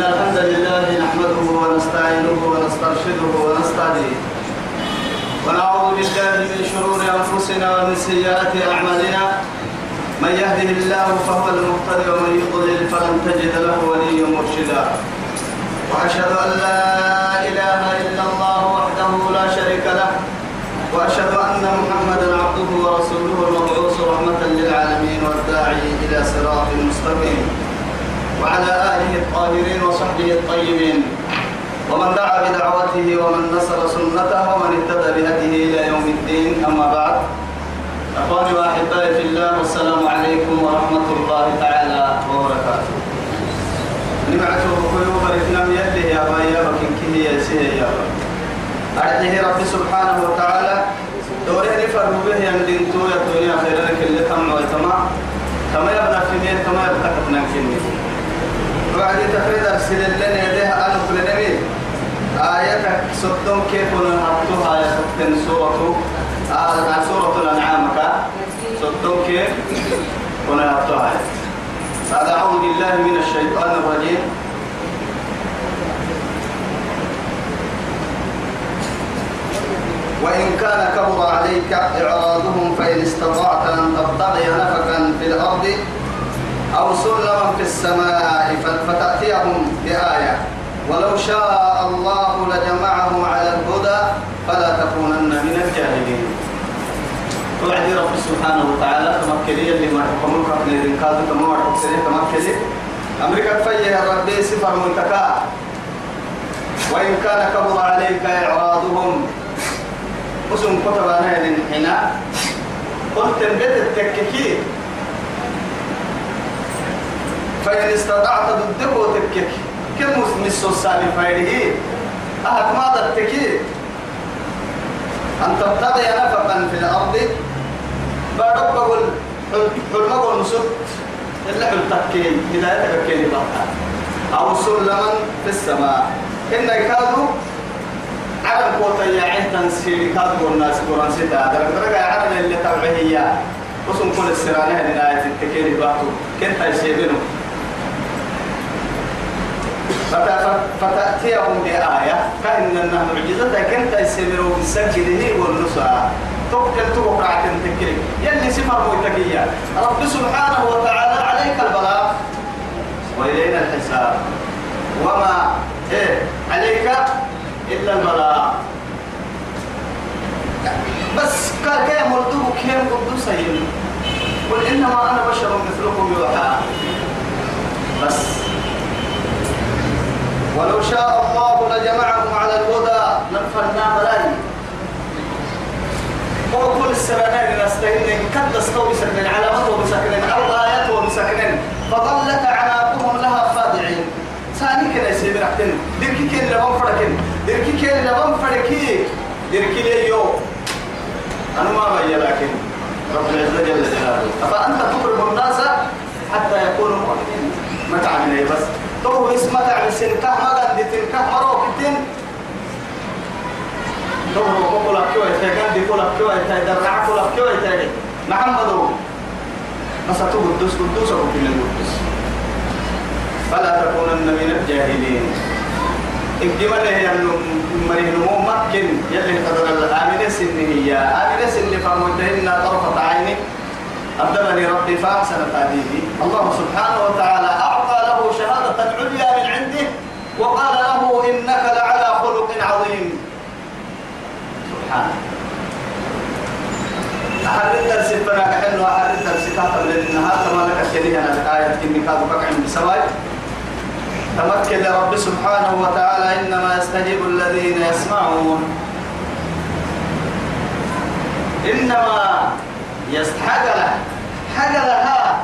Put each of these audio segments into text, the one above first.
إن الحمد لله نحمده ونستعينه ونسترشده ونستهديه. ونعوذ بالله من شرور أنفسنا ومن سيئات أعمالنا. من يهده الله فهو المهتدي ومن يضلل فلن تجد له وليا مرشدا. وأشهد أن لا إله إلا الله وحده لا شريك له. وأشهد أن محمدا عبده ورسوله المبعوث رحمة للعالمين والداعي إلى صراط مستقيم. وعلى آله الطاهرين وصحبه الطيبين. ومن دعا بدعوته ومن نصر سنته ومن اهتدى بهديه إلى يوم الدين أما بعد. أخواني وأحبائي في الله والسلام عليكم ورحمة الله تعالى وبركاته. نمعته قلوب الإثنام يده يا بايا وكن كه يا سيه يا أرحيه رب سبحانه وتعالى. دوره نفر به يندين تو يا دنيا خيرا كل تم ويتما كما يبنى في كما يبقى تفنان وعد تفريد أرسل لنا يديها أن نبي. آياتك صدق كيف نحطها يا ستن سورة؟ آه سورة الأنعام صدق كيف ونحطها بعد أعوذ بالله من الشيطان الرجيم. وإن كان كبر عليك إعراضهم فإن استطعت أن تبتغي نفقا في الأرض أو سلما في السماء فتأتيهم بآية. ولو شاء الله لجمعهم على الهدى فلا تكونن من الجاهلين. وعد رب سبحانه وتعالى تمكلي اللي ما يحكمون كفن الرنكاد كما ما تكسري تمكلي أمريكا فيه ربي سفر منتكا وإن كان كبر عليك إعراضهم. أسم كتب أنا للحنا قلت البيت التككي فإن استطعت ضده تككي كم مسو السالي فايده؟ أهد ما تتكي أن تبتغي نفقا في الأرض. بارك بقول حلم بقول نسوت إلا حل تكين هداية تكين بقى أو سلما في السماء. إن يكادوا على قوة يا عين تنسير كادوا الناس قرآن ستا درك درك عرب اللي تبعه وسم كل السرانة هداية التكين بقى كنت يسيبينه فتأتيهم بآية كأن أنها معجزة كنت يسمروا بالسجده والنصا تقتل توقع تنتكري يلي سفر موتكية رب سبحانه وتعالى عليك البلاغ. وإلينا الحساب. وما إيه عليك إلا البلاغ. بس كان مردوك؟ كيف قدوسين قل إنما أنا بشر مثلكم يوحى. بس. ولو شاء الله لجمعهم على الهدى. لنفرنا ملاي وكل السبنين نستهين كد استوي سكن علامته بسكن أو آياته بسكن فظلت أعناقهم لها خادعين ثاني كده يسيب رحتن ديركي كين لبن فركن ديركي كين لبن فركي. ديركي ليو أنا ما بيا لكن رب العزة جل جلاله. أفأنت تقرب الناس حتى يكونوا مؤمنين؟ متى عملي بس؟ تو اسمه تعمل سنكه ما قد تنكه مرو كتن. تو هو بقول لك كيف يتكلم بيقول لك كيف يتدرع بقول لك كيف يتكلم محمد بس تو قدوس قدوس أو كل قدوس. فلا تكونن من الجاهلين. إقدم له ينو مريه نمو يلي قدر الآمنة سنه هي آمنة سنه فمنتهن طرفة عيني. أبدلني ربي فأحسن تأديبي. الله سبحانه وتعالى أعطى عليا من عنده وقال له إنك لعلى خلق عظيم. سبحانه أحد الدرس فنا كحلو أحد الدرس كاتب للنهار كما لك الشريعة أنا آية كني كاتب بقع بسواي تمكن رب سبحانه وتعالى إنما يستجيب الذين يسمعون. إنما يستحق حقلها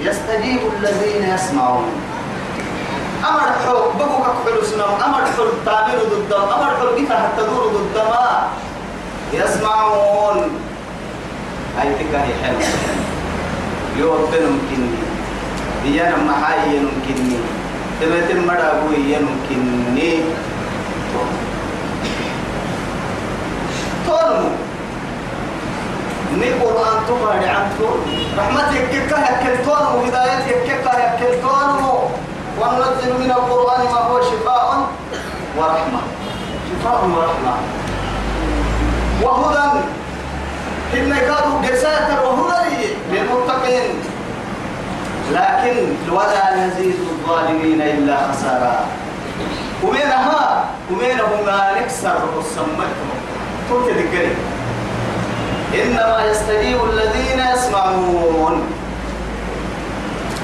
يستجيب الذين يسمعون. أمر حو بقوا كحلو سنم أمر حل تامر ضد أمر حل بك حتى دور ضد ما يسمعون. هاي تكاهي حلو. يوبن ممكنني ديانا محاي يمكنني تبتم مدابوي يمكنني تولمو. ني قرآن تبعد عنكم رحمتك كيف يكلتون وهدايتك كيف يكلتون وننزل من القرآن ما هو شفاء ورحمة. شفاء ورحمة. وهدى إن كانوا جساتا وهدى للمتقين. لكن ولا يزيد الظالمين إلا خسارا ومنها ومنهما نكسر السمكم توت ذكري إنما يستجيب الذين يسمعون.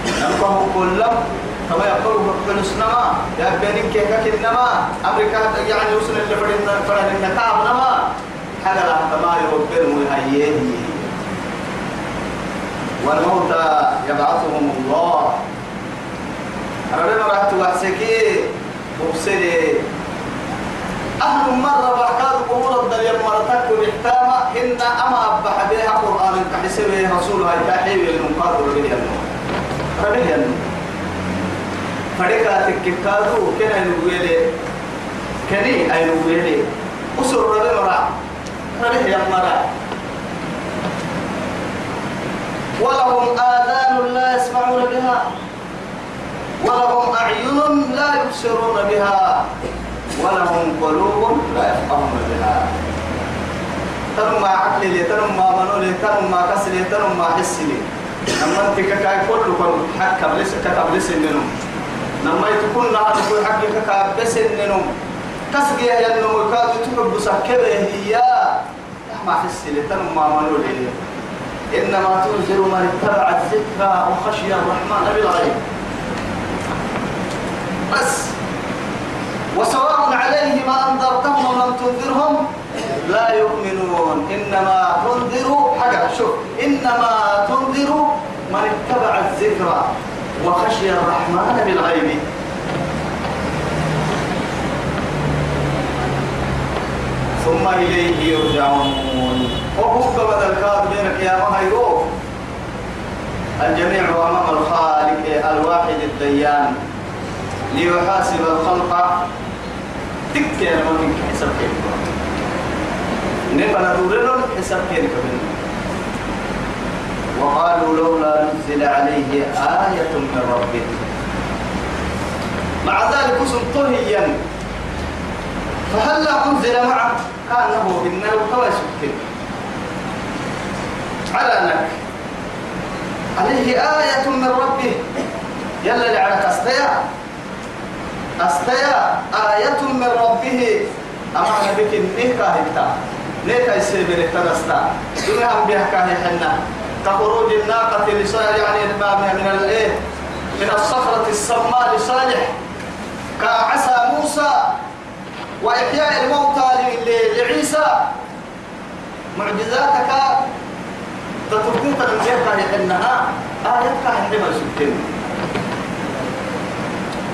نبقى كلهم كما يقول كل سنما يا بينك كيف إنما أمريكا يعني وصل اللي فرنا فرنا النكاب نما. حاجة لا كما يربي المهيئ. والموتى يبعثهم الله. ربنا رحت وحسكي مبصري أهل مرة بعكاد قبور الدنيا مرتك وبحتامة إن أما أبح بها قرآن كحسبه رسولها يتاحي بالمقاد ربه النور. ربه النور. فريقا تككادو كنا نقولي كني أي نقولي أسر ربه مرة ربه يمرة ولهم آذان لا يسمعون بها ولهم أعين لا يبصرون بها ولهم قلوب لا يفقهون بها تنم ما عقل لي تنم ما منو لي تنم ما لي تنم حس لي لما انت كاي كل كل حق بلس كتاب بلس انهم لما تكون نهار كل حق كتاب بس انهم كسر يا انه كاد تحب سكبه هي. ما حس لي تنم ما منو لي. إنما تنذر من اتبع الذكرى وخشي الرحمن بالغيب. بس. وسواء عليهم أنذرتهم أم لم تنذرهم لا يؤمنون. إنما تنذر حاجة شوف. إنما تنذر من اتبع الذكرى. وخشي الرحمن بالغيب. ثم إليه يرجعون. وهو بدل الكاد بينك يا مهيرو الجميع أمام الخالق الواحد الديان. ليحاسب الخلق. تك يا من حساب كيف نبى ندورنا حساب كيف وقالوا لولا نزل عليه آية من ربه. مع ذلك سلطهيا فهلا أنزل معه؟ كانه إنه توسك على أنك. عليه آية من ربه. يلا اللي على كستيا أستيا آية من ربه. أما بك نيكا هتا نيكا يسيبر تنستا دنيا هم بها كاهي حنا كخروج الناقة لصالح يعني من الايه من الصخرة السماء لصالح. كعسى موسى وإحياء الموتى لعيسى. معجزاتك تتركيك من جهة حنها آيتك حنما سبتين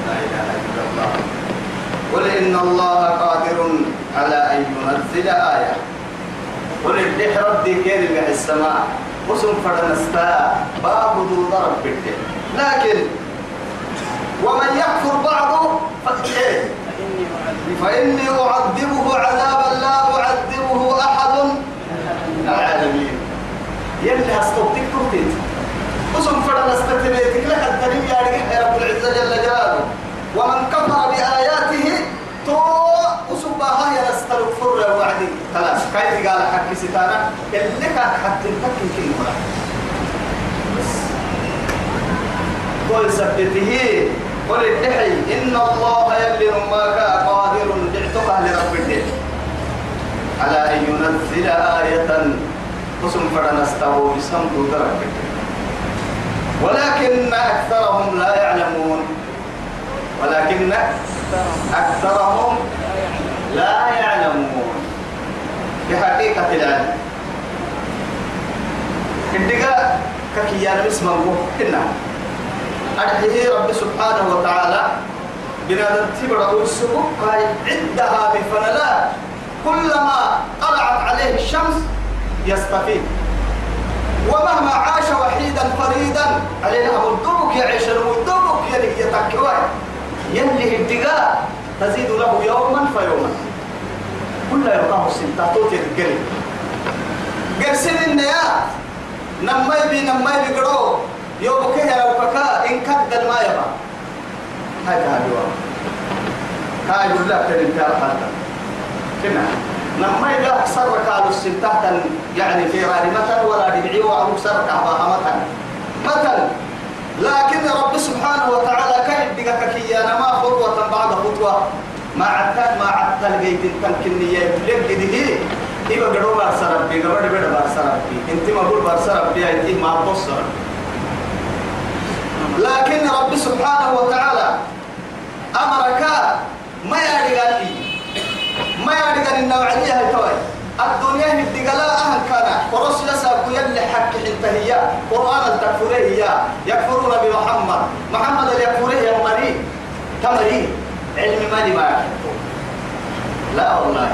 لا إله إلا الله. قل إن الله قادر على أن ينزل آية. قل الدحر ربي من السماء. وسم فرنستا باب ذو ضرب بيته لكن ومن يكفر بعضه فإيه فإني أعذبه عذابا لا أعذبه أحد. العالمين. يلي هستوتك كنتين وسم فرنستتبيتك لك الدليل يا رب العزة جل جلاله. ومن كفر بآياته تو وسبها يا نستغفر وعدي خلاص كيف قال حق ستانا اللي كان حتى تكن كلمة قل سبته قل ادحي إن الله يلي ما كان قادر. دعتك لرب الدين. على أن ينزل آية قسم فرنسته بسم درك ولكن أكثرهم لا يعلمون. ولكن أكثرهم لا يعلمون. بحقيقة العلم الدقاء ككيان اسمه كنا أدحيه رب سبحانه وتعالى. بنادم تبرع السبق هاي عدها كلما طلعت عليه الشمس يستفيد. ومهما عاش وحيدا فريدا علينا مدبك يعيش المدبك يلي يتكوى يلي الدقاء تزيد له يوما فيوما. كل يلقاه سنتاتوت القري قرسل النيات نمي بي نمي بي قرو. يوم كه لو كا إن كد ما يبا. هاي هاي هاي يقول لك تنكر حتى كنا لما إذا سر قالوا السنتة يعني في رارمة ولا دبعي وأبو سر كهبا مثلا لكن رب سبحانه وتعالى كيف بقى كيانا ما خطوة بعد خطوة. ما عتال ما عتال جيت تمكنية لك هي إيبا قدو بارسا ربي قبل بدا بارسا ربي إنت ما قول بارسا ربي إنت ما بصر لكن رب سبحانه وتعالى أمرك ما يرجع ما يرجع النوعية هاي توي. الدنيا هدقلا أهل كان. ورسل سابق يلي حق انتهي قرآن التكفره هي. يكفرون بمحمد. محمد يكفره يا مري تمري. علم ما دي ما لا والله.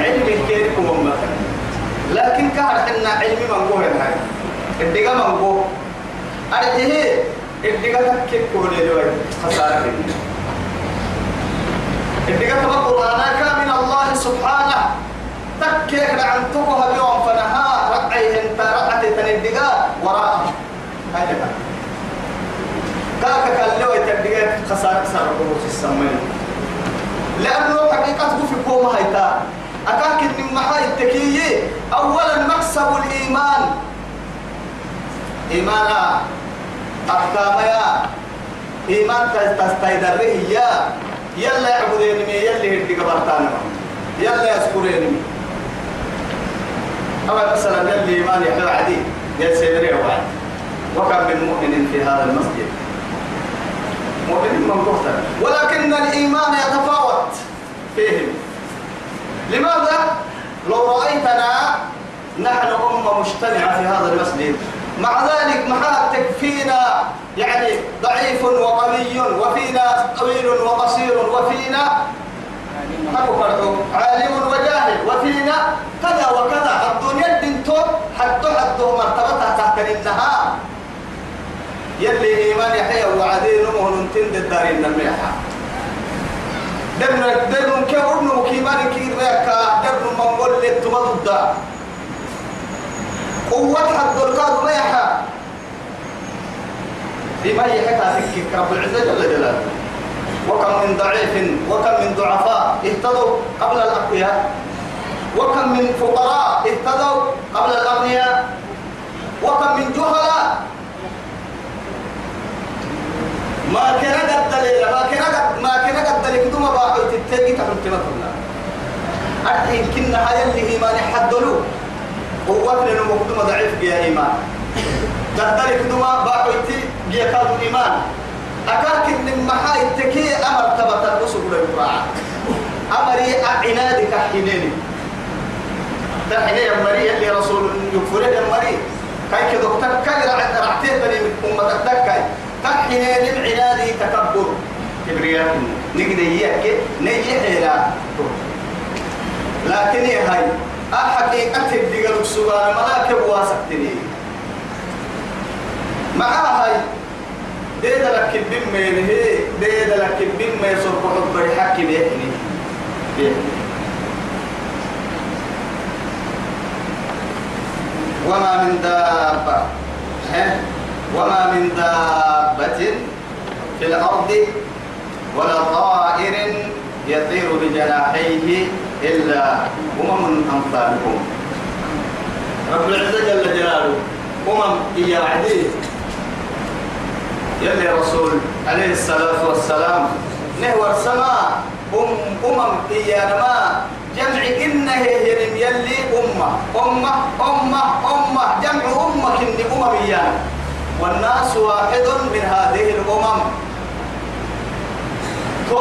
علم كيركم أمة. لكن كهر حنا علم من قوه هاي الدقا من قوه. أرحيه الدقا تكيب كوني دوي؟ خسارة الدقا تبقى قرآنك من الله سبحانه. تكيك عن تقوها بيوم فنها رقعي انت رقعتي تندقا وراء هذا كاكا كاللو يتدقا خسارة خسارة في السمين لأنه حقيقة في كوما هيتا. أكاك من محاي التكيي. أولا مكسب الإيمان. إيمانا أحكاميا. إيمان تستيدره يا. يلا يعبدين مي يلي هدي قبرتانا يلا يذكرين أما مثلا يلي إيمان يحلو عدي يا سيدري وعد وكم من مؤمن في هذا المسجد. مؤمن من قهتا ولكن الإيمان يتفاوت فيهم. لماذا؟ لو رأيتنا نحن أمة مجتمعة في هذا المسجد مع ذلك مع تكفينا يعني ضعيف وقوي وفينا طويل وقصير وفينا عالم وجاهل وفينا كذا وكذا. الدنيا دنتو حتى حتى مرتبتها تحت النهار. يلي إيمان يحيى وعدين مهن تند الدارين الميحة درنا درنا كأرنو كيمان كير ريكا درنا من ولد تمضد قوة حد القاد ميحة. بما يحكى تكك رب العزة جل جلاله. وكم من ضعيف وكم من ضعفاء اهتدوا قبل الأقوياء. وكم من فقراء اهتدوا قبل الأغنياء. وكم من جهلاء. ما كان قد دليل ما كان ما كان قد دليل كدوما باعوا تتجي تحت تمتنا أرحين كنا هاي اللي هي ما نحدلو قوة لنا مقدمة ضعيف بها إيمان. قد دليل كدوما باعوا تتجي كادو إيمان. أكاك من محاي التكي أمر تبت الرسل للقراءة أمري عنادك حينيني تحيني أمري اللي رسول يكفره أمري كاي كدو تكاي رعتيه بني من أمتك تكاي تحيني عنادي تكبر. كبرياء نقدر يحكي نيجي لا لكن هاي أحقيقة الدقل السؤال ملاك بواسطني معها هاي ديد لك البم هي ديد لك البم يصرف حب يحكي بيحني وما من دابة وما من دابة في الأرض ولا طائر يطير بجناحيه إلا أمم أمثالكم رب العزة جل جلاله أمم إيا عديه يلي رسول عليه الصلاة والسلام. نهو السماء أم أمم إيانما جمع إنه يرم يلي أمة. أمة أمة أمة. جمع أمة كن أمم إيان والناس واحد من هذه الأمم. تو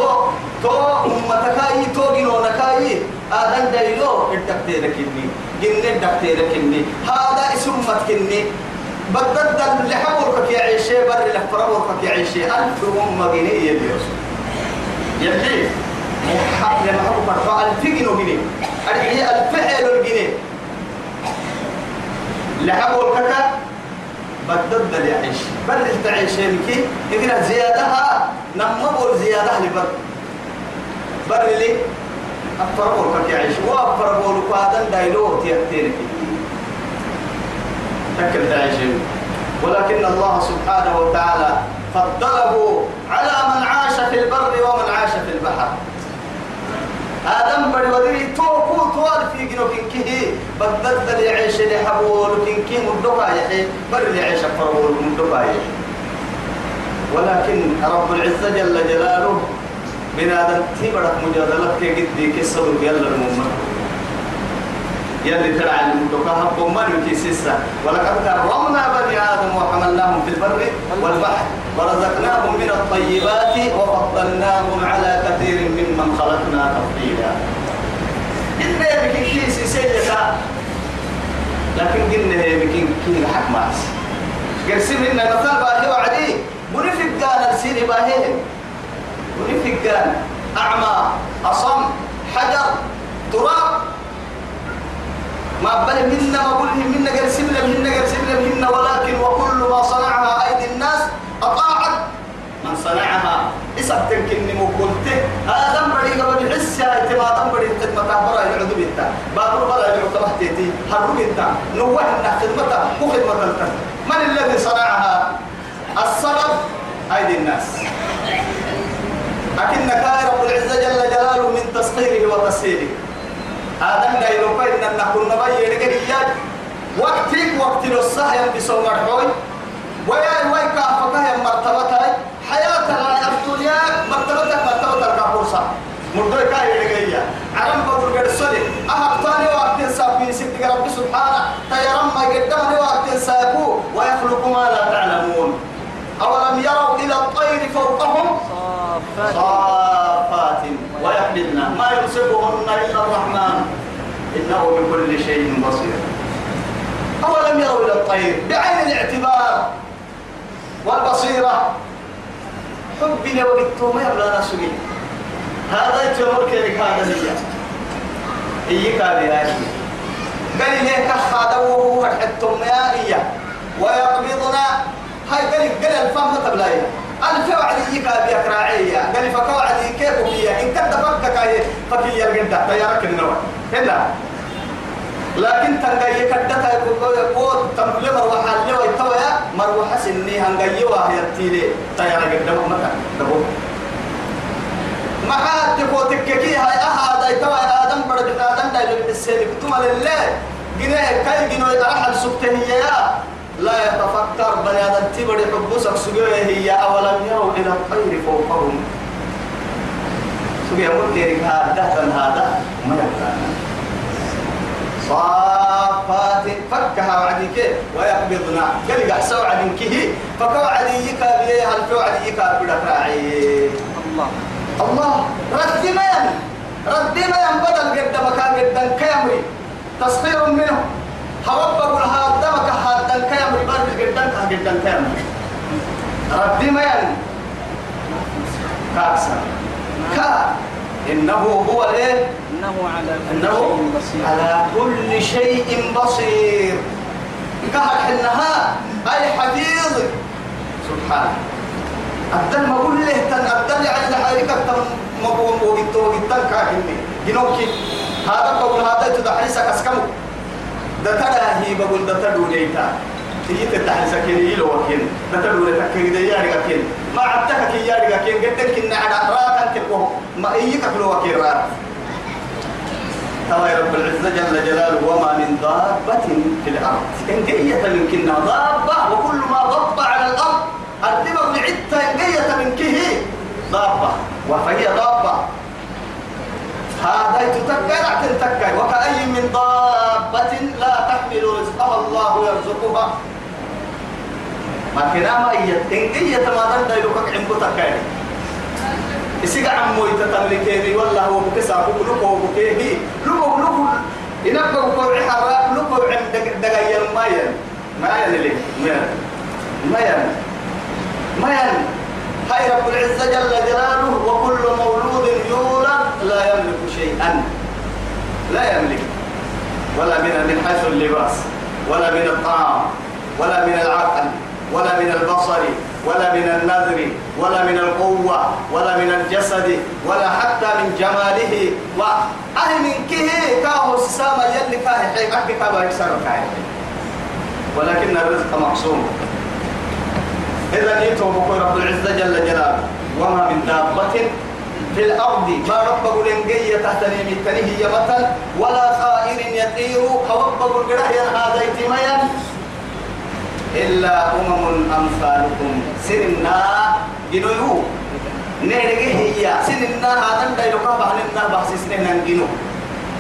تو أمتكاي تو جنونكاي آدم دايلو الدكتيرة كني جن الدكتيرة كني هذا اسم متكني بدد اللي حولك يا عيشي بر اللي فرولك يا عيشي. ألف أم جنيه يلي يلي محب لما هو مرفع ألف جنيه جنيه ألف حلو الجنيه اللي حولك بدد اللي يعيش بر اللي تعيشي لك إذا زيادها نمبر زيادة لبر. بر اللي أفرولك يا عيش وأفرولك هذا دايلو تيرتيرك تكن تعيشين ولكن الله سبحانه وتعالى فضله على من عاش في البر ومن عاش في البحر. آدم بني ودري توكو توال في جنوب كيه بدد لي عيش لي حبول كيه مدوكا يحي بر لي عيش فرول مدوكا يحي. ولكن رب العزة جل جلاله من آدم تبرك مجادلة كي قد دي كسر يلا المؤمن يلي ترى المدوكا هبو من كيسيسا ولقد كرمنا بني آدم وحملناهم في البر والبحر ورزقناهم من الطيبات وفضلناهم على كثير ممن خلقنا تفضيلا. إن بكين كيسي سيئة لكن قلنا هي بكين كين حكماس قرسم إن مثال باهي وعدي. منفق قال السيري باهي؟ منفق قال أعمى أصم حجر تراب. ما بل منا ما بله منا قرسم له منا قرسم له منا ولكن وكل ما صنعها أيدي الناس أطاعت. من صنعها إسب تنكني مقولته هذا مري قبل بحس يا اعتماد مري خدمة برا يعود بيتا. بابر برا يعود تحتيتي. هرب بيتا. نوح إن خدمة مو خدمة من الذي صنعها؟ السبب أيدي الناس. لكن رب العزة جل جلاله من تسخيره وتسهيله. آدم كاين أن نكون نبي يدقياج وقتك وقت الصحيح بسوم مرحوي ويا كافك يا مرتبتك حياتنا الدنيا مرتبتك مرتبتك كفرصة مردوي كاي يدقيا عرم بقول قد صدق أهبطاني وقت سابين سبتك رب سبحانه. تيرم ما قدمني وقت سابو ويخلق ما لا تعلمون. أولم يروا إلى الطير فوقهم؟ صافات, صافات ويحملنا ما يمسكهن إلا الرحمن. إنه بكل شيء بصير. أولم يروا إلى الطير؟ بعين الاعتبار والبصيرة. حبنا وقتهم يبلا نسوي هذا يتمر كيف هذا هي إيك هذه هاي قال لي كخا دوه حتم يا ويقبضنا. هاي قال الفهم تبلاي ألف وعدي يكا بيك راعية قال فكوعدي كيف فيها إن كنت فكك هاي فكي الجنة تيارك النوع. هنا لكن تنقي كدتا يقول تملي مروحة اللي ويتويا مروحة سني هنقي وهي التيلي. تيارك النوع مكان تبو ما حد تكو تككي هاي أحد يتويا آدم برد آدم دايلو بالسيد كتوما لله. جنيه كاي جنوي أرحل سبتهي لا يتفكر بني آدم تبري حبوسك سجوه هي أولم يروا إلى الطير فوقهم. سجوه مكيرك هذا هذا ما يكان صافات فكها وعديك ويقبضنا. قال يحسوا عديك فكوا عديك بيه هل كوا عديك بدك راعي الله. الله رد ما ين رد ما ين بدل قد مكان قد كامري. تسخير منه. ربي ما يعني؟ كاسا كا إنه هو إيه إنه على إنه على كل شيء بصير. كهر حنها أي حفيظ. سبحانه أبدل ما أقول له تن أبدل يعني حريقة تم مقوم وقت وقت كاكني جنوكي. هذا قول هذا تدحرسك أسكمه ده هي بقول ده تدو ليتا تيجي تتحل سكين يلو وكين ده تدو ليتا كين ده ما عدتك كي ياري كين قدك كنا على رات كلكو ما إيك كلو وكين ترى رب العزة جل جلاله وما من ضابة في الأرض. إن جية من كنا ضابة وكل ما ضب على الأرض. الدماغ لعدة جية من كه ضابة وفهي ضابة هذا تتكى تتكى وكأي من دابة لا تحمل رزقها الله يرزقها. ما كنا ما يتنقي يتمادن دايلوكك عمكو تكاي. إسيق عمو يتتملكيني والله هو بكسا بكلوكو بكيهي لوكو لوكو إنبقى قوعي حراك لوكو عم دقايا ما ين ما ين لي ما ما ين ما ين هاي رب العزة جل جلاله وكل مولود يولد لا يملك شيئا لا يملك ولا من من حيث اللباس ولا من الطعام ولا من العقل ولا من البصر ولا من النذر ولا من القوة ولا من الجسد ولا حتى من جماله. وأهل من كه كاهو سسامة يلي كاه أحكي كاه يكسر ولكن الرزق مقسوم إذا جئتم بقول رب العزة جل جلاله. وما من دابة في الأرض. ما رب لنجية تحت نيمتنه يمثل ولا طائر يطير. هوبب القرح هذا يتميا إلا أمم أمثالكم. سننا جنوه نهرجه هي. سننا هذا دايلوكا بحلنا بحسسنا نجنو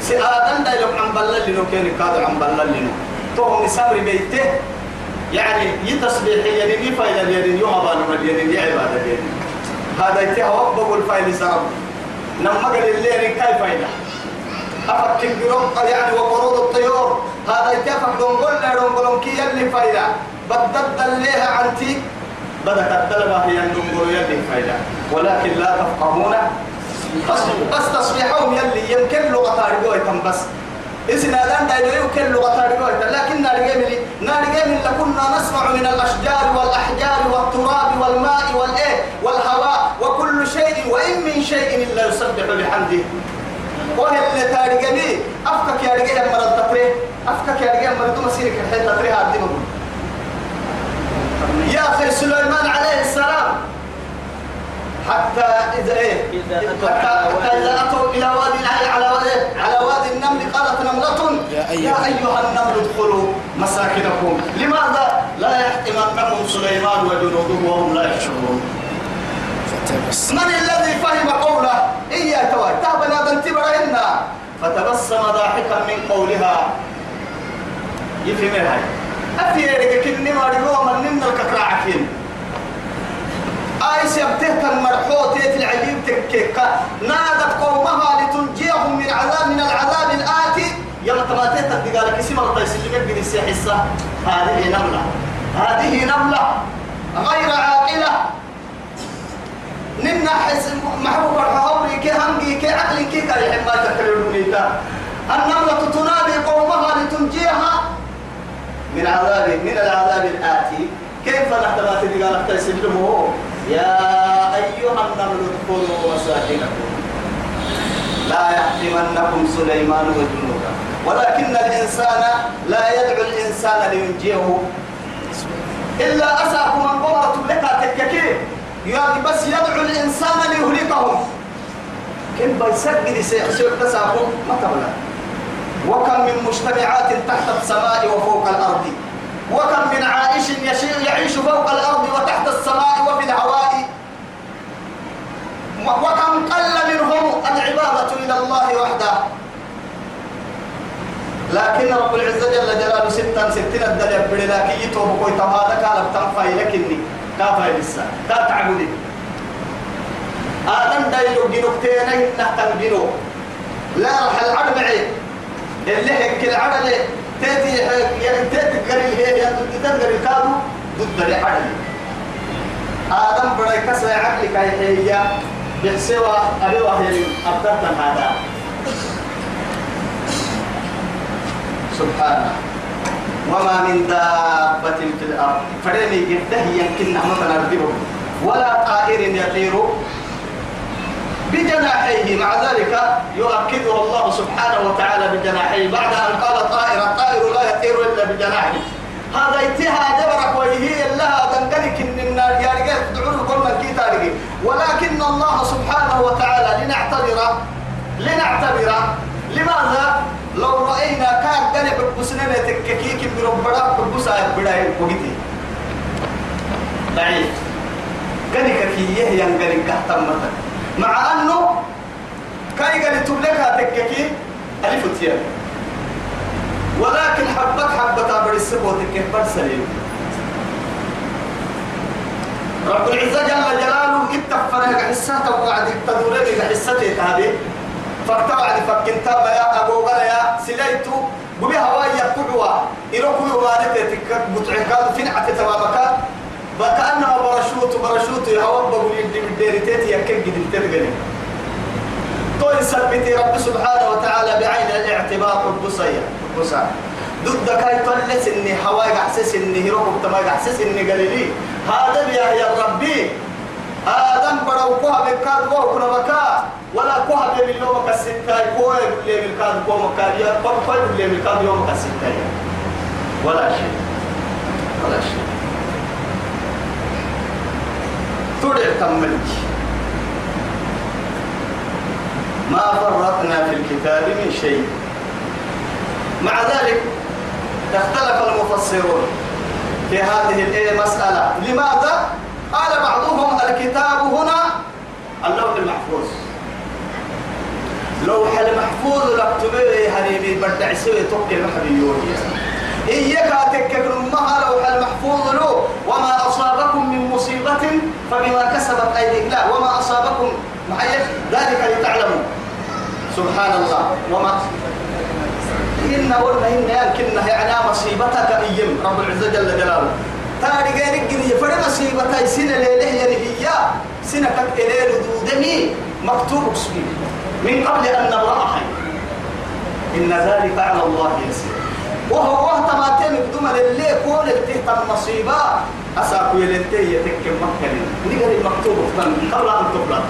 سآدم دايلوك عم بلل لنو كان كادو عم بلل لنو توهم سامري بيته. يعني يتصبح يعني مي فايدة يعني يوم بالو يعني عبادة يعني هذا يتهوى بقول فايدة سرب نما قال الليل كيف فايدة. أفكر بروق يعني وقرود الطيور. هذا يتفق دونقل دونقلون كي يلي فايدة. بدد الليها عنتي بدك الدلبة هي دونقل يلي فايدة. ولكن لا تفقهون. بس تصبيحهم يلي يمكن لغة تاريخوة بس. إذن هذا دايلو يمكن لغة لكن ناري جميل لكنا نسمع من الأشجار والأحجار والتراب والماء والإيه والهواء وكل شيء وإن من شيء إلا يسبح بحمده. وهي اللي تاريخني أفكك يا رجال مرة تطري أفكك يا رجال مرة مسيرك تطري هذه يا أخي سليمان عليه السلام. حتى إذا إيه؟ حتى, إذا أتوا إلى وادي على وادي على وادي النمل قالت نملة يا أيها, أيها النمل ادخلوا مساكنكم. لماذا لا يحتمنكم سليمان وجنوده وهم لا يشعرون؟ من الذي فهم قوله؟ إيا توي تابنا بنتبرهن فتبسم ضاحكا من قولها. يفهم هاي. أفيرك كني ما رجوا من نمنا الككراعكين آيس يبته المرحوت العجيب تكيكا نادت قومها لتنجيهم من عذاب من العذاب الآتي. يوم تماتيت الدقالة كسيما الطيس اللي مبين السيحسة هذه نملة. هذه نملة. غير عاقلة. نمنا حس محبوب الحوري كي همجي كي عقلي كي يحب ما تكلموني النملة تنادي قومها لتنجيها من عذاب من العذاب الآتي. كيف نحتمات الدقالة تيسلمه يا أيها النمل ادخلوا مساكنكم. لا يحتمنكم سليمان وجنوده ولكن الإنسان لا يدعو الإنسان لينجيه. إلا أساكم من قمرة لك تككي يعني بس يدعو الإنسان ليهلكهم. كم بيسجد سيخسر تساكم ما تبلغ. وكم من مجتمعات تحت السماء وفوق الأرض. وكم من عائش يعيش فوق الأرض وتحت السماء وفي الهواء. وكم قل منهم العبادة إلى الله وحده. لكن رب العزة جل جلاله ستة ستين الدليل بڑي لكن يتوب كوي تمادا قال تنفاي لكني كافاي لسا تا تعبدي. آدم دايلو جنوكتين نحتن جنو لا رح العدمعي اللي هيك العدل تأتي يعني تأتي قريل هي تقدر كادو ضد العدل آدم كسر عقلك هي بحسوا أبدت هذا سبحانه وما من دابة في الأرض. فريني جده يمكن نربيه ولا طائر يطير بجناحيه. مع ذلك يؤكده الله سبحانه وتعالى بجناحيه. بعد أن قال طائر الطائر لا يطير إلا بجناحه. هذا يتيها دبرك وهي لها تنقلك إن النار تدعون قلنا كي تارجي ولكن الله سبحانه وتعالى لنعتبر لنعتبر لماذا؟ لو رأينا كان قلب بسنة تككيك بربنا بسا بداية وقتي ضعيف قلك كي يهي ينقلك كهتم مثلا مع أنه كاي قال تبلك تككي ألف وتيان. ولكن حبت حبت عبر السبوة تكبر سليم رب العزة جل جلاله اتفرق حساته وقعد التدورين حسته هذه فاكتوعد فكنتا يا أبو غلا سليتو ببي هواي يقعوا إلوكو يوالد بتعكاد فين عتي وكأنما برشوت برشوت يهوب بقول يدي بالديرتات يكن قد الترقني تو يثبت رب سبحانه وتعالى بعين الاعتبار البصية. البصية ضد كاي تلس اني هواي احسس اني هروب تما احسس اني قليلي. هذا يا يا ربي آدم برو كوها بكاد كوها كنا بكا. ولا كوها بين يوم كسيتاي كوها بلي بالكاد كوها مكاريا كوها بلي بالكاد يوم كسيتاي ولا شيء. ولا شيء. تودع تملك ما فرطنا في الكتاب من شيء. مع ذلك اختلف المفسرون في هذه المسألة. لماذا؟ قال بعضهم الكتاب هنا اللوح المحفوظ. لوح المحفوظ لكتبه هريبي بدع سوي توكل محبيون إياك تكك أمها لوح المحفوظ له. وما أصابكم من مصيبة فبما كسبت أيديكم لا وما أصابكم محيط ذلك لتعلموا. سبحان الله وما إن قلنا إن يمكن يعني مصيبتك أيام. رب العزة جل جلاله. تاري غيرك جنيه فرد مصيبتي سنة ليلة يعني هي. سنة كت إليه دودمي مكتوب اسمي. من قبل أن نبرأها إن ذلك على الله يسير. وهو وقت ما تم للي كل التهت المصيبة أساكو يلنتي يتكم مكة نقل المكتوب قبل أن تبلغ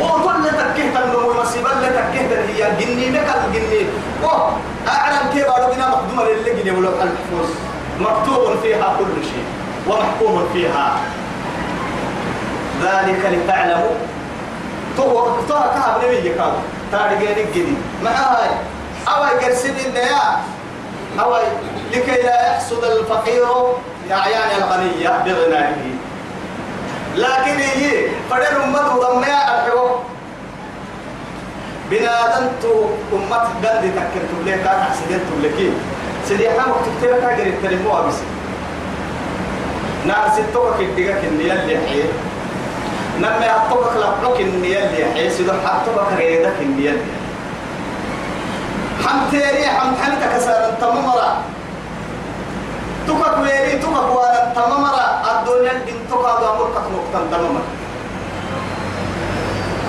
وطل تكيه تنمو مصيبة لتكيه هي جني مكال جني وه أعلم كيف أردو بنا مقدومة للي جني ولو المحفوظ مكتوب فيها كل شيء ومحكوم فيها ذلك لتعلموا تو تو كهب نبي كاب تارجعني جدي هاي أو يقرسل النيا أو لكي لا يحصد الفقير يعني الغنية بغنائه لكن هي فدر أمة ضميا الحو بنادنت أمة قد تكرت لك أحسدت لك. سيدي أنا وقت تلك أجري التلموها بس نار ستوك الدقاء كنيا اللي حي نما يحطوك لبلوك النيا اللي حي. سيدو حطوك غيرك النيا اللي حمتيري حمت حمتك سار التممرة. تكك ويري تكك وأنا التممرة. الدنيا دين تكك وامرك نقطة التممرة.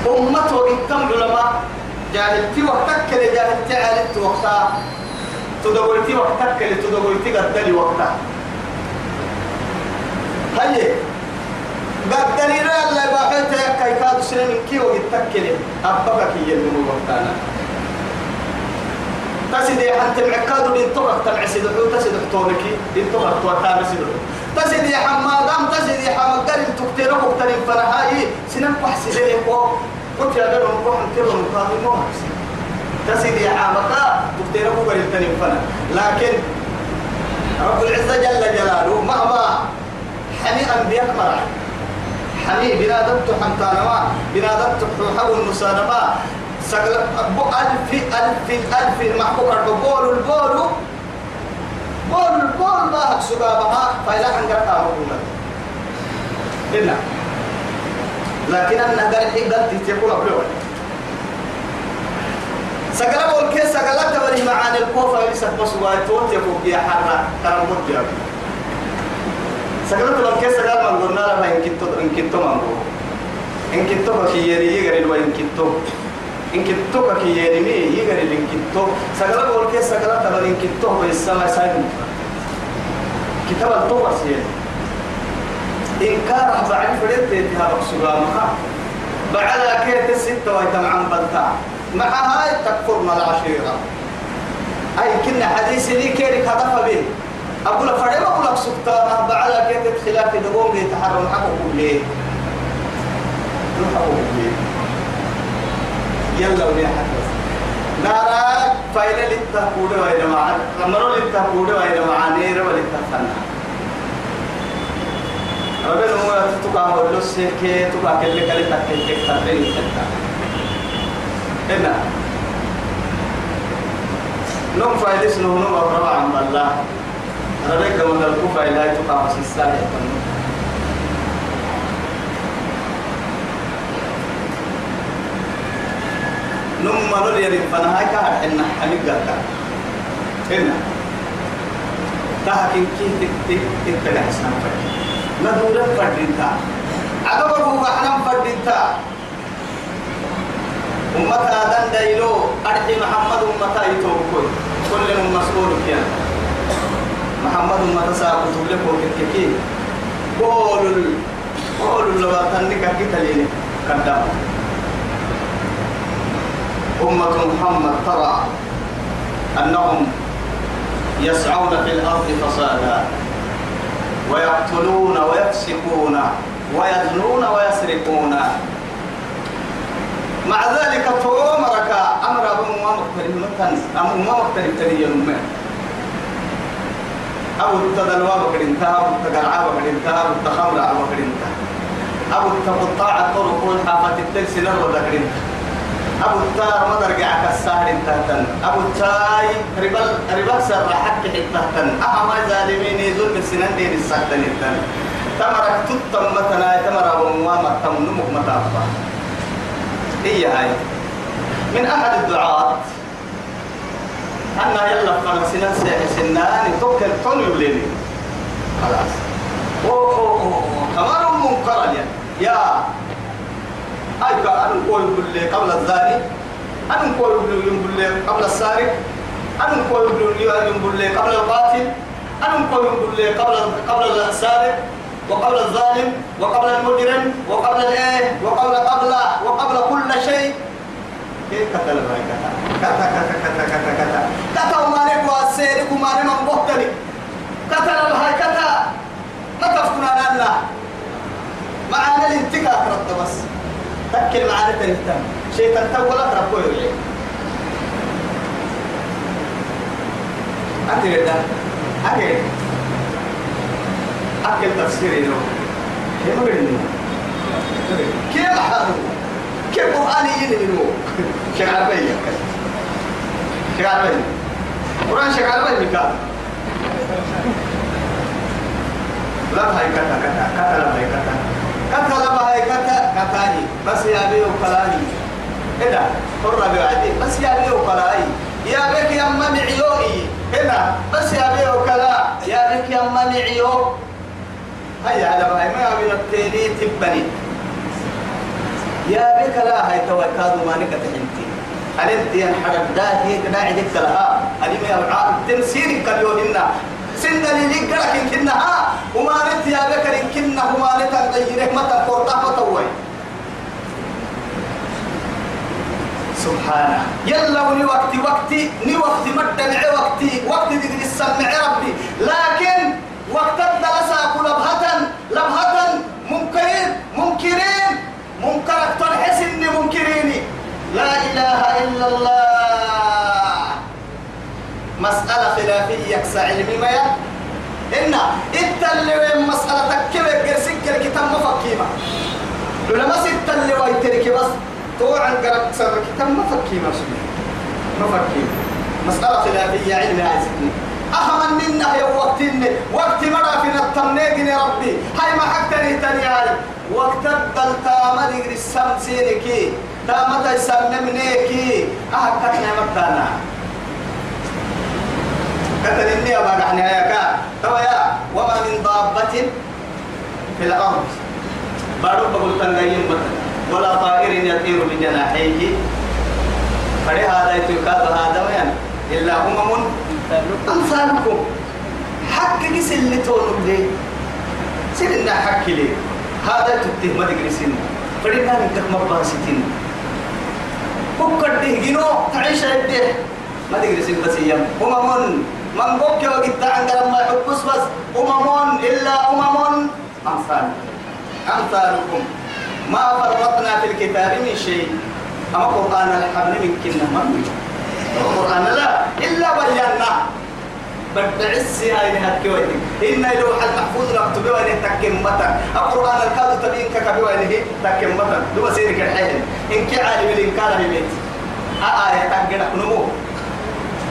أمة وقتم علماء. جاهلتي وقتك لجاهلتي عالت وقتها. تدورتي وقتك اللي تدورتي قدلي وقتها. هيا. قدلي لا لا باحث كي كادو سنة من كي وقتك اللي أبقى كي يلمو وقتنا. تسدي حتى معكادو دين طبق تبع سيدحو تسدح طولكي دين طبق توتام سيدحو تسدي حمادام تسدي حمقل تكتيرو كترين فرهاي. سنن بحسي زي قلت يا بنو نروح نتبع نقاضي مو عامك تفتيره قبل التنين فنا لكن رب العزة جل جلاله مهما حمي أنبياء مرح حمي بنادمت حمتانما بنادمت حول سقل ألف ألف ألف محبوب البول البول بول البول ما هك سبابها. فإلا عن قرقها مقولة إلا. لكن أنا قال قلت تقول أبلوه سقلا بول كيس سقلا تبري معاني الكوفة يسك مسوا توت يكون يا حرة. كلام بود يا سقلا تبول كيس سقلا ما قلنا لا إن كنتو إن كنتو ما إن كنتو كي يري يغري لو إن كنتو إن كنتو كي يري مي يغري إن كنتو سقلا بول كيس سقلا تبري إن كنتو بيسما سايم كتاب التوبة سيد إنكار بعد فريد تهاب سلامها بعد كيت الستة ويتمعن بلتا. مع هاي تكفر مع العشيرة أي كنا حديث لي كيرك هدف به. أقول فريم أقول لك سكتانا بعد كيت خلاف دقوم يتحرم حقه ليه؟ حقه ليه؟ يلا ولي حدث نارا فايلة للتهبود وإلى معان أمرو للتهبود وإلى معانير وللتهفنا ربنا هو تتوقع هو لسه تتوقع كل كل تكتيك تكتيك إنا نوم فايدس نوم نوم أقرب عن الله ربك من الكوفة إلى تقع في الساعة نوم ما نريد فنهاي كهر إن حميد قلتا إنا تهكين كي تك تك تك تك حسنا فرد. ندورة فردين تا عقبه هو حنم فردين تا أمتا دن دايلو أرحي محمد أمتا يتوكل كل مسؤول كيان محمد أمتا ساقو تبلك وكتكي قول ال قول اللواتن كاكي تليني. قدام أمة محمد ترى أنهم يسعون في الأرض فسادا ويقتلون ويفسقون ويزنون ويسرقون. مع ذلك تومرك أمر أبو أمر ما مقترب تلي يوم أبو التدلوا بكرنتا أبو التقرع بكرنتا أبو التخمر بكرنتا أبو التقطاع الطرق والحافة التلسي نرد بكرنتا أبو التار ما درجع كسار تهتن أبو التاي ربل ربل سر حق حتهتن. أهم ظالمين يزول بالسنان دين السكتن التن تمرك تتم متنا تمر ومواما تم نمك متابا هي هاي؟ من أحد الدعاة. أنا يلا فلسنا سنان توكل توني وليني خلاص. أوه أوه أوه كمان منكر يا أي أنا نقول بالله قبل الزاني أنا نقول بالله قبل السارق أنا نقول بالله قبل القاتل. أنا نقول بالله قبل قبل السارق وقبل الظالم. وقبل المجرم. وقبل الايه وقبل قبل وقبل كل شيء. كيف قتل هاي كتا كتا كتا كتا كتا كتا وما نبوا السيرك وما نمن بوتني قتل هاي كتا ما تفكنا لنا معانا الانتقاء رد بس. تكل معانا تنهتم شيطان تولى تربوه يلي أنت قد أكيد أكل. تفسيري له كيف قلنا كيف حاله كيف ينمو شيخ عربية شيخ عربية قرآن شيخ عربية لا هاي كتا كتا كتا لا هاي كتا كتا لا هاي كتا كتاني بس يا بيو كلاني إذا حر بعدي بس يا بيو كلاني يا بك يا أما معيوئي. هنا بس يا بيو كلا يا بك يا أما معيو هيا على ما ما من التيني تبني. يا بك لا هاي توكاد ما تحنتي أنت ين حرب ده هي كنا عندك لها. أني ما يبعاد تنسير كليوهنا سند لي لك كنها وما نت يا بك كنا وما نت تغيره متى قرطة فتوي سبحانه. يلا وني وقت وقتي ني وقت مدنع وقتي وقت دي السمع ربي. لكن وقت الدراسة كل لبهة لبهة منكرين منكرين منكرك تنحس إني منكريني لا إله إلا الله مسألة يكسى علمي ما إن إنت اللي وين مسألة كيف يرسك الكتاب مفكيمة لما ست اللي ويترك بس توعن قرأت سر الكتاب مفكيمة مفكيمة مسألة خلافية علمي عايزتني أهم منا يا وقت وقت مرة في التمنيق يا ربي. هاي ما حكتني تاني هاي. وقت الدل تاما دقر السمسينكي تاما دا يسممنيكي أحكتنا مكانا كتن إني أبا نحن هيكا توا يا وما من ضابة في الأرض. بارو بقول تنغيين بطن ولا طائر يطير بجناحيه فلي هذا يتوكاد هذا وين إلا أمم أمثالكم حق جس اللي تقولوا لي سيدنا حق لي. هذا تتهم دقري سن فرينا نكتك مباسطين بكر ده جنو؟ تعيش يده ما دقري سن بس يم أمم من بوك وقت عند لما يحبس بس أمم إلا أمم أمثال. أمثالكم. ما فرطنا في الكتاب من شيء. أما قرآن الحبل من كنا من؟ القرآن لا إلا بينا. بدع السهاي نهك وين إن لوح المحفوظ ركتب وين تكم متى القرآن الكاد تبين ككبي وين تكم متى دو سيرك الحين. إن كعالم الإنكار ببيت آية تقدر نمو.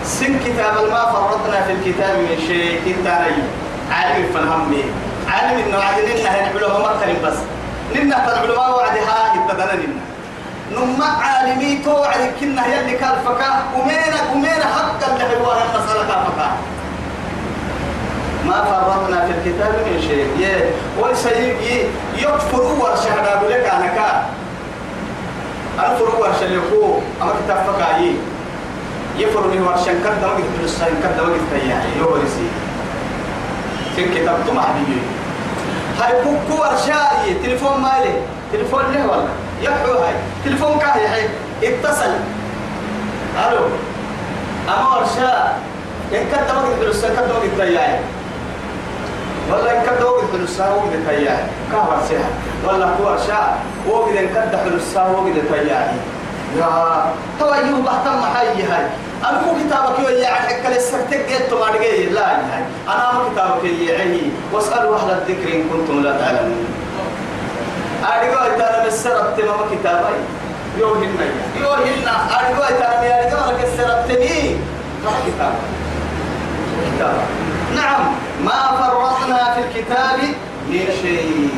سن كتاب ما فرطنا في الكتاب من شيء كتابي عالم فنهمي عالم إنه عادل إنها العلماء مكة بس. ننا العلماء وعدها يبتدنا ننا نما عالمي توعد كنا يلي كان فكا ومينا ومينا حقا اللي هو المسألة فكا ما فرطنا في الكتاب من شيء. يه ويسيب يكفر ورشة لك أنا كا. أنفر ورشة اللي هو أما كتاب فكا يه يفر من ورشة كده وقت بالصين كده وقت تياعي يو ورسي في الكتاب تمع بيجي هاي كوكو ورشة تليفون مالي تليفون له والله. يحو هاي. تليفون كاهي هاي. اتصل. ألو. اما ورشا إن قلت له كنت ما قلت ياي والله كنت وقت له الساعة وقت ياي كاه ورشا والله هو ورشا وقت إن كنت له الساعة وقت ياي يا. تو أيوه بحتم هاي هاي. أنا مو كتابك يا حق لسكتك جيت ما رجعي لا هاي أنا مو كتابك يا واسألوا أهل الذكر إن كنتم لا تعلمون. أرجو إتانا مسرت ما كتابي. يو هنا يو هنا أرجو إتانا يا أرجو أنا كسرت مي ما كتاب كتاب نعم. ما فرطنا في الكتاب من شيء.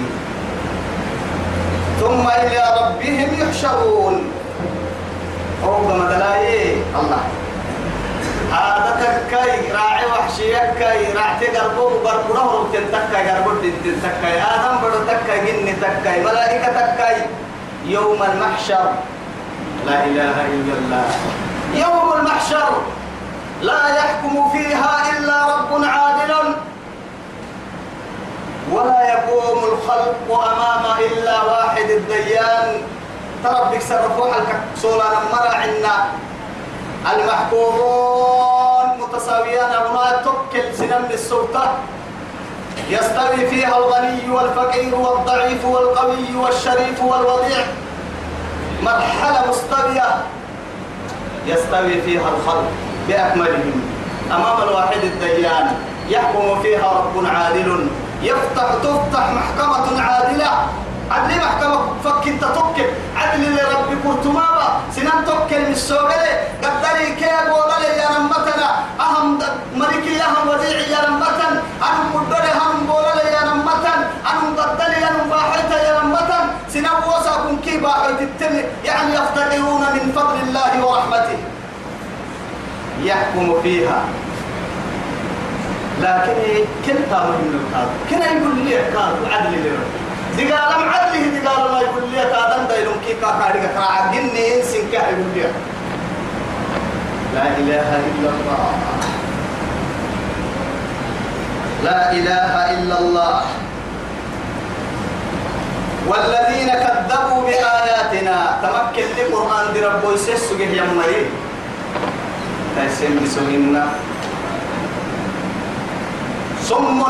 ثم إلى ربهم يحشرون. أو بمدلاي الله. هذا تكاي راعي وحشي يكاي راعتي قربو قربو تنتكاي قربو تنتكاي آدم بدو تكاي جن تكاي ملائكة تكاي. يوم المحشر. لا إله إلا الله. يوم المحشر. لا يحكم فيها إلا رب عادل. ولا يقوم الخلق أمام إلا واحد الديان. تربك سرفوح الكسولان مرا عنا. المحكومون متساويان هنا تكل سنم السلطة. يستوي فيها الغني والفقير والضعيف والقوي والشريف والوضيع. مرحلة مستوية يستوي فيها الخلق بأكملهم. أمام الواحد الديان يحكم فيها رب عادل. يفتح تفتح محكمة عادلة. عدل محكمة فك انت تكل عدل لرب كرتمابا سنان من السوغلة قدري كي أقول لي يا نمتنا أهم ملكي أهم وزيعي يا نمتن أهم مدري هم بول لي يا نمتن أهم قدري يا نمباحيت يا نمتن سنان وساكم كي باحيت التم. يعني يفتقرون من فضل الله ورحمته. يحكم فيها. لكن كنت من القاضي. كنا يقول لي قاضي عدل لرب دقال ما عدله دقال ما يقول لي تادم دايلون كي كاكاري كراع جني انسن كا يقول لي لا إله إلا الله. لا إله إلا الله. والذين كذبوا بآياتنا تمكن لقرآن دي ربو يسسو جه يمري. تسمي سوهنا صم.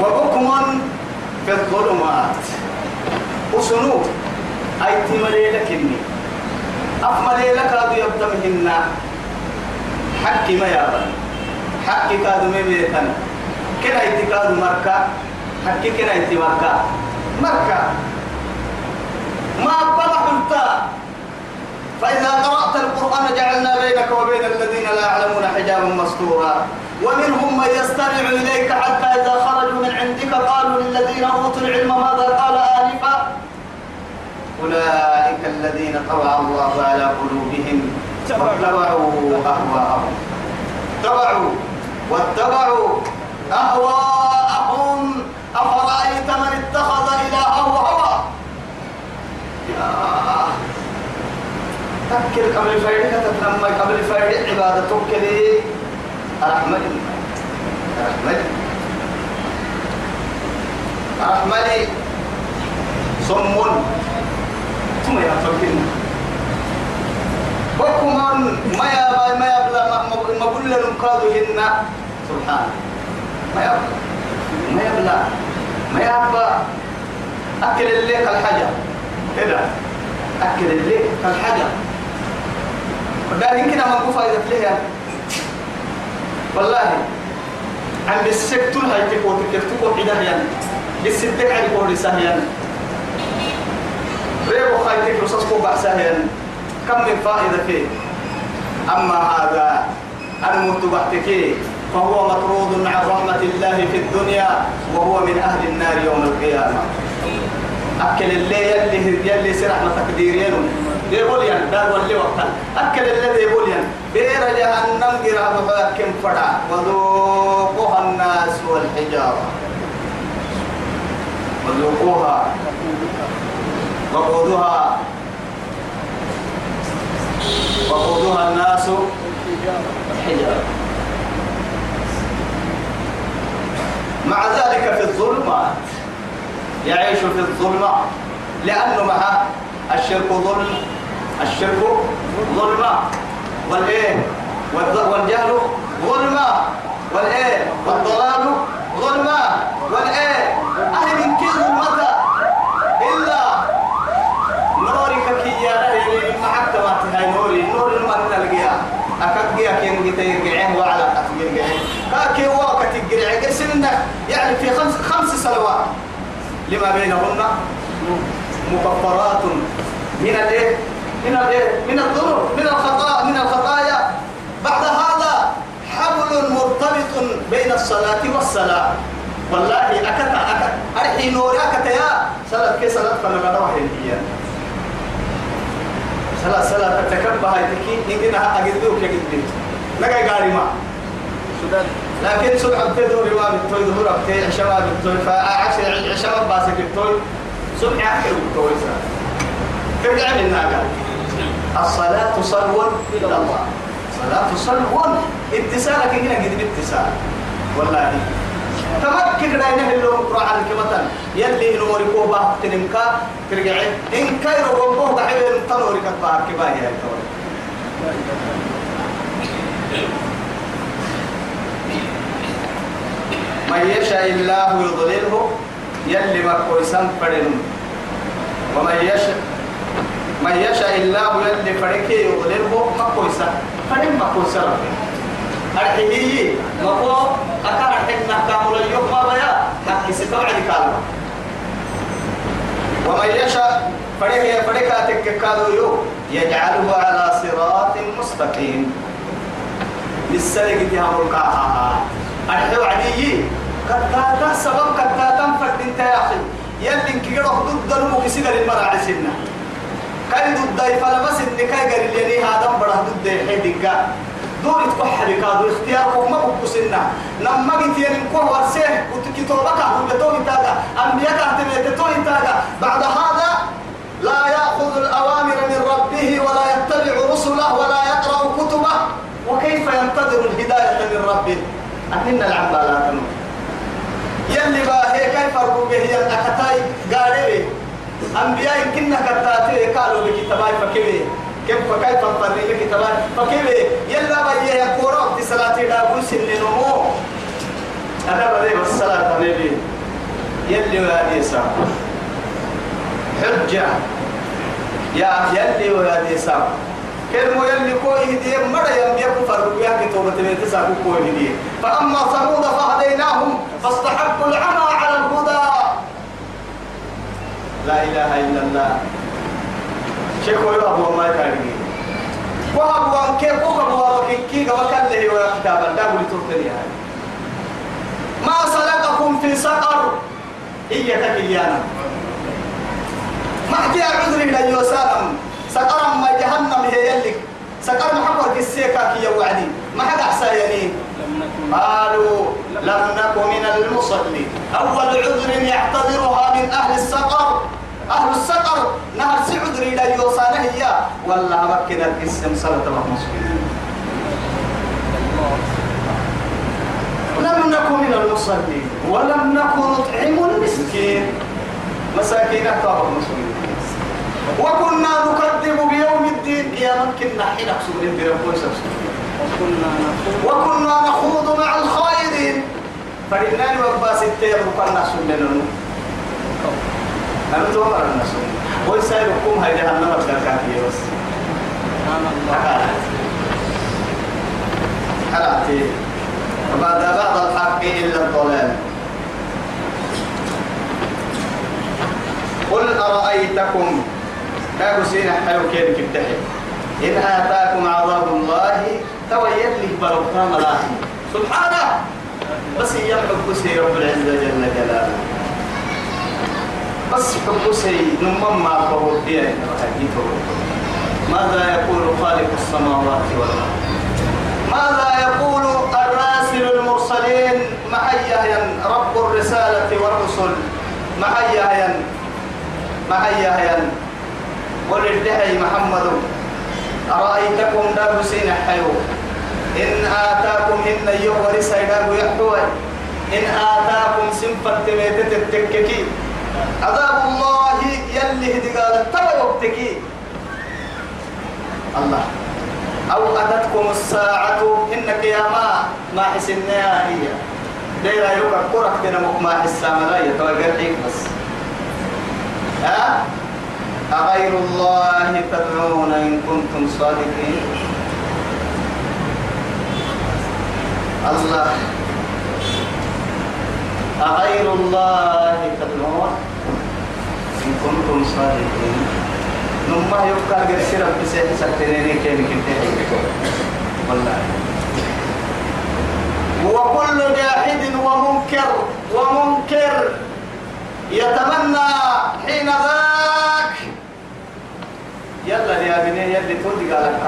وبكم. في الظلمات وسنو أي تملي لك إني أفملي لك هذا يبتمهن حكي ما يابن. حكي كادو ميبيتن كنا اتكادو مركا. حكي كنا اتي مركا. ما أقبل قلتا فإذا قرأت القرآن جعلنا بينك وبين الذين لا يعلمون حجابا مستورا. ومنهم من يستمع إليك حتى إذا خرجوا من عندك قالوا للذين أوتوا العلم ماذا قال آنفا؟ أولئك الذين طبع الله على قلوبهم واتبعوا أهواءهم. اتبعوا واتبعوا أهواءهم. أفرأيت من اتخذ إلهه هوى؟ تذكر قبل فايدة تتنمى قبل فايدة عبادتك لي. أحمد. أحمد. أحمد. صم ثم يفكر وكمان ما يا ما يبلا ما لهم قالوا هنا سبحان. ما يبلا ما يبلا ما يبلا أكل الليل الحجر كده أكل الليل الحجر ده يمكن ما نقول فايدة فيها والله عند السكتور هاي تكو تكتو عدا يعني السدك على كل سهيان ريبو خاي تكو سسكو بعسهيان كم من فائدة فيه أما هذا الموت بعتك فهو مطرود عن رحمة الله في الدنيا وهو من أهل النار يوم القيامة. أكل اللي يلي يلي سرح تقديرين يقول يعني دار واللي وقتا أكل الذي يقول يعني. بير جهنم قراب كم فدا وذوقها الناس والحجارة. وذوقوها. وقودها. وقودها الناس الحجارة مع ذلك في الظلمات يعيش في الظلمة لأنه مع الشرك ظلم الشرك ظلمة والإيه؟ والجهل ظلمة. والإيه؟ والضلال ظلمة. والإيه؟ أهل من كل متى إلا نورك كي يا ما معك ما تهاي نوري. نور ما تلقيها أكاكيا كين جتير وعلى أتجر قعين. كاكي واكا تجر يعني في خمس خمس سنوات. لما بينهن مكفرات من الإيه؟ من من الذنوب من الخطايا من الخطايا. بعد هذا حبل مرتبط بين الصلاة والصلاة والله أكتا أكتا أرحي نوري أكتا يا صلاة كي صلاة فلما نوحي هي صلاة صلاة تكبها هاي تكي إننا أجدوك يجدوك نجا قاري ما. لكن سبحان تدور ما بتوي ظهور بتوي عشاء بتوي. فعشاء عشاء باسك بتوي سبحان أكل بتوي ترجع من ناقة الصلاة صلو إلى الله. صلاة صلو اتصالك هنا قد اتصال والله. تمكن ينهي اللي مقرع عن كمتن يلي نوري كوبا تنمكا ترجعي إن كايرو بوبوه بحيو تنوري كتبار كباهي هاي توري من يشاء الله يضلله يلي ما كويسان فرن ومن يشاء من يشاء الله يلي ما كويسان فرن ما كويسان أرحيه مقو أكار حكنا كامل اليوم بيا. حق ستوعد كالما ومن يشاء فريق فريق تككادو يو. يجعله على صراط مستقيم. للسلك دي هم القاها أرحيه عدي كتاتا سبب كتاتا فرد انت يا أخي. يلي كيرو ضد المو كسيدة للمراعسنا كاي ضد فلبس النكاي قال لي هذا بره ضد حيدك دور تكح بكادو اختياركم ما بقصنا لما جيت ينكو ورسيه وتكتوبك هو بتوه تاجا أنبياء كهتم بتوه تاجا بعد هذا لا يأخذ الأوامر من ربه ولا يتبع رسله ولا يقرأ كتبه. وكيف ينتظر الهداية من ربه؟ أهن العبالات يلي بقى هي كيف أربو به؟ هي الأكتاي قارئ أنبياء كنا كتاتي قالوا بكتابي فكبه كيف فكيف تنطرني لك تبان فكيف يلا بيه يقول وقت صلاة دابو سن نمو أنا بدي بالصلاة نبي. يلي وادي سام. حجة. يا يلي وادي سام. كلمة يلي كوي هدي مرة ينبي كفر ويا كتوبة من تسعة كوي هدي فأما ثمود فهديناهم فاستحبوا العمى على الهدى. لا إله إلا الله. شيخ ويوه هو ما يتعلمين وهب وان كيف وهب وان كي وكان له بولي ترتني هاي ما سلككم في سقر هي تكيانا ما حكي عذري ليوسالم سقر ما جهنم هي يلك سقر محمد السيكا كي وعدي ما حد أحسى يعني قالوا لم نكن من المصلين. أول عذر يعتذرها من أهل السقر. أهل السقر. نهر سعود إلى يوصانه هي. ولا مكنا الاسم صلاة الله لم نكن من المصلين. ولم نكن نطعم المسكين. مساكين أكثر المسلمين. وكنا نكذب بيوم الدين. قياما كنا حين أقصد الدين وكنا نخوض مع الخائضين فلنان وباس التير وكنا سنن أنا تومر الناس ويسألكم هاي جهنم الكاكية بس. حلاتي وبعد بعض الحق إلا الضلال. قل أرأيتكم؟ كابو سينا حلو كيف كبتحي إن آتاكم عذاب الله تويل لي بربطان ملاحي سبحانه. بس يحب سي رب العزة جل جلاله. بس حب سي نمم ما فهو بيه ماذا يقول خالق السماوات والأرض؟ ماذا يقول الراسل المرسلين؟ معيا رب الرسالة والرسل. معيا معيا قل محمد. أرأيتكم داب سين حيو إن آتاكم إن يغور سيداب يحوي إن آتاكم سنفر تميتت التككي. عذاب الله يلي هدي قال ترى وقتكي. الله. أو أتتكم الساعة إنك يا ما حسنها هي ديرا يوكا كرك دينا ما حسا ملايا توقع بس. ها؟ أغير الله تدعون إن كنتم صادقين. الله. أغير الله تدعون إن كنتم صادقين. نما يبقى قرسيرا بسيح سكتنيني كيف كنت والله. وكل جاحد ومنكر ومنكر يتمنى حين ذاك. يلا يا بني يلي تودي قال لك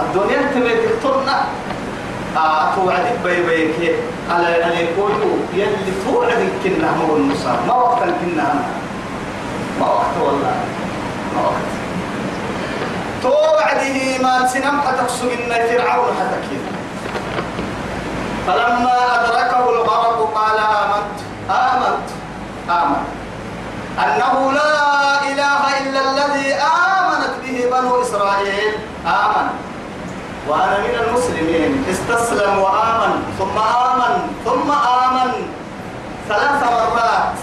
الدنيا تبي تقتلنا توعد بي بيك على أن يقول يلي توعد كنا مو النصار. ما وقت كنا ما وقت والله. ما وقت توعده ما سنم حتقصد إن فرعون حتكيد. فلما أدركه الغرق قال آمنت. آمنت. آمنت. أنه لا إله إلا الذي آمنت به بنو إسرائيل. آمن وأنا من المسلمين. استسلم وآمن ثم آمن ثم آمن. ثلاث مرات.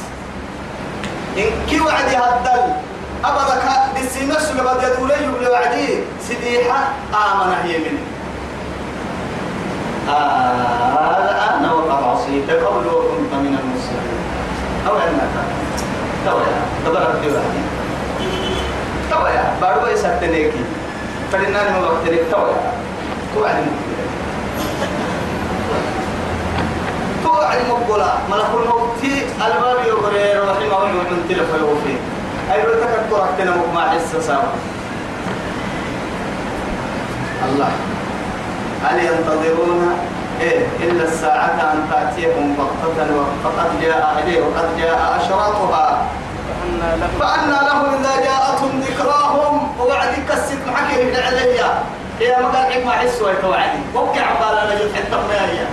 إن كي وعدي هدل أبدا بالسينة سلبا يدولي يبلي وعدي. سديحة آمن هي منه آه أنا وقد عصيت قبل وكنت من المسلمين. أو أنك تو يا دبر أبدي واحد تو يا بارو يسكتنيكي فلنا ما وقت لك تو يا توعد توعد مقبلة ملك الموت ألباب يقرر رحمه الله من تلف يوفي أي بتكبر أكتنا مقمع حس سوا الله. هل ينتظرون؟ إيه. إلا الساعة أن تأتيهم بغتة وقد جاء إليه وقد جاء أشراطها. فأنا لهم إذا جاءتهم ذكراهم. ووعدك الست محكي من عليا يا مقال حكمة حس ويتوعدي وقع عبالا نجد حتى مياريا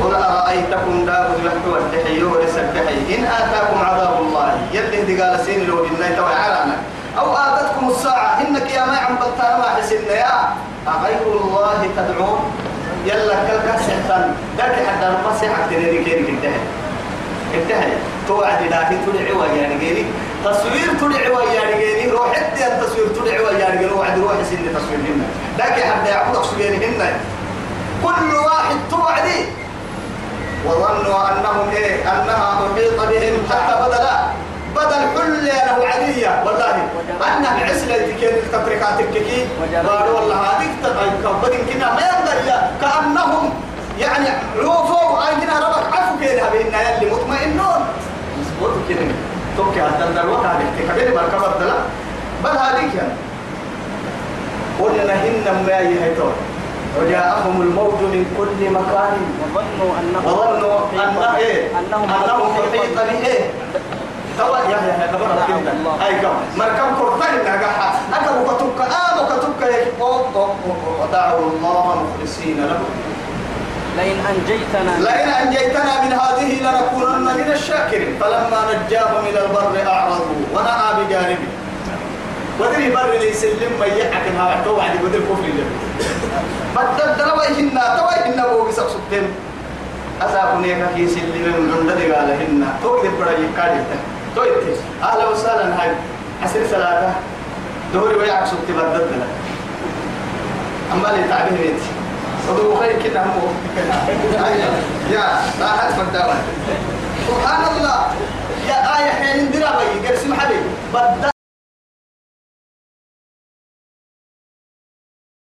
قل أرأيتكم دار المحتوى التحيي ولسبحي إن آتاكم عذاب الله. يده قال سين لو إن توعدنا أو آتتكم الساعة. إنك يا ما عم بطال ما حسنا يا. أغير الله تدعون؟ يلا كل كسحتان ذاك حتى سيحك تنيني كيري انتهى انتهى توعد لكن تدعي ويا رجالي تصوير تدعي ويا رجالي روح ادي التصوير تدعي ويا رجالي وعد روح سن تصوير هنا. ذاك حتى يعبد تصوير هنا. كل واحد توعدي. وظنوا أنهم إيه؟ أنها محيط بهم حتى بدلا. بدل حل له عادية. والله أنها بعسلة تكين التفريقات الكيكي. قالوا والله هذيك بدين كنا ما يقدر كأنهم يعني عوفوا. أي كنا ربك عفو كده بإننا يلي مطمئنون. مظبوط كده. توكي هذا الدلوة هذه تكبير مركبة الدلوة بل هذيك يعني. قلنا هن ما يهيتون. وجاءهم الموت من كل مكان. وظنوا أنهم وظنوا إيه؟ أنهم أنهم محيط به إيه؟ توا يا يا كده. أي كم؟ مركب كرتين الله مخلصين له. لئن أنجيتنا لئن أنجيتنا من هذه لنكونن من الشاكرين. فلما نجاهم إلى البر أعرضوا ونأى بجانبه. ودري بر ليس لما يحكي ما تو بعد بدل كفر له بدل درويهن تويهن بو بسبسبتين أساكني كيس اللي من عند قال هن تو كده بڑا يكادي تويت أهلا وسهلا هاي. عسر ثلاثة دوري ويعك سبت بدد لك أما اللي تعبين خير كده هم يا لا حد فداوان سبحان الله يا آية حين درا بي قرسم حبيب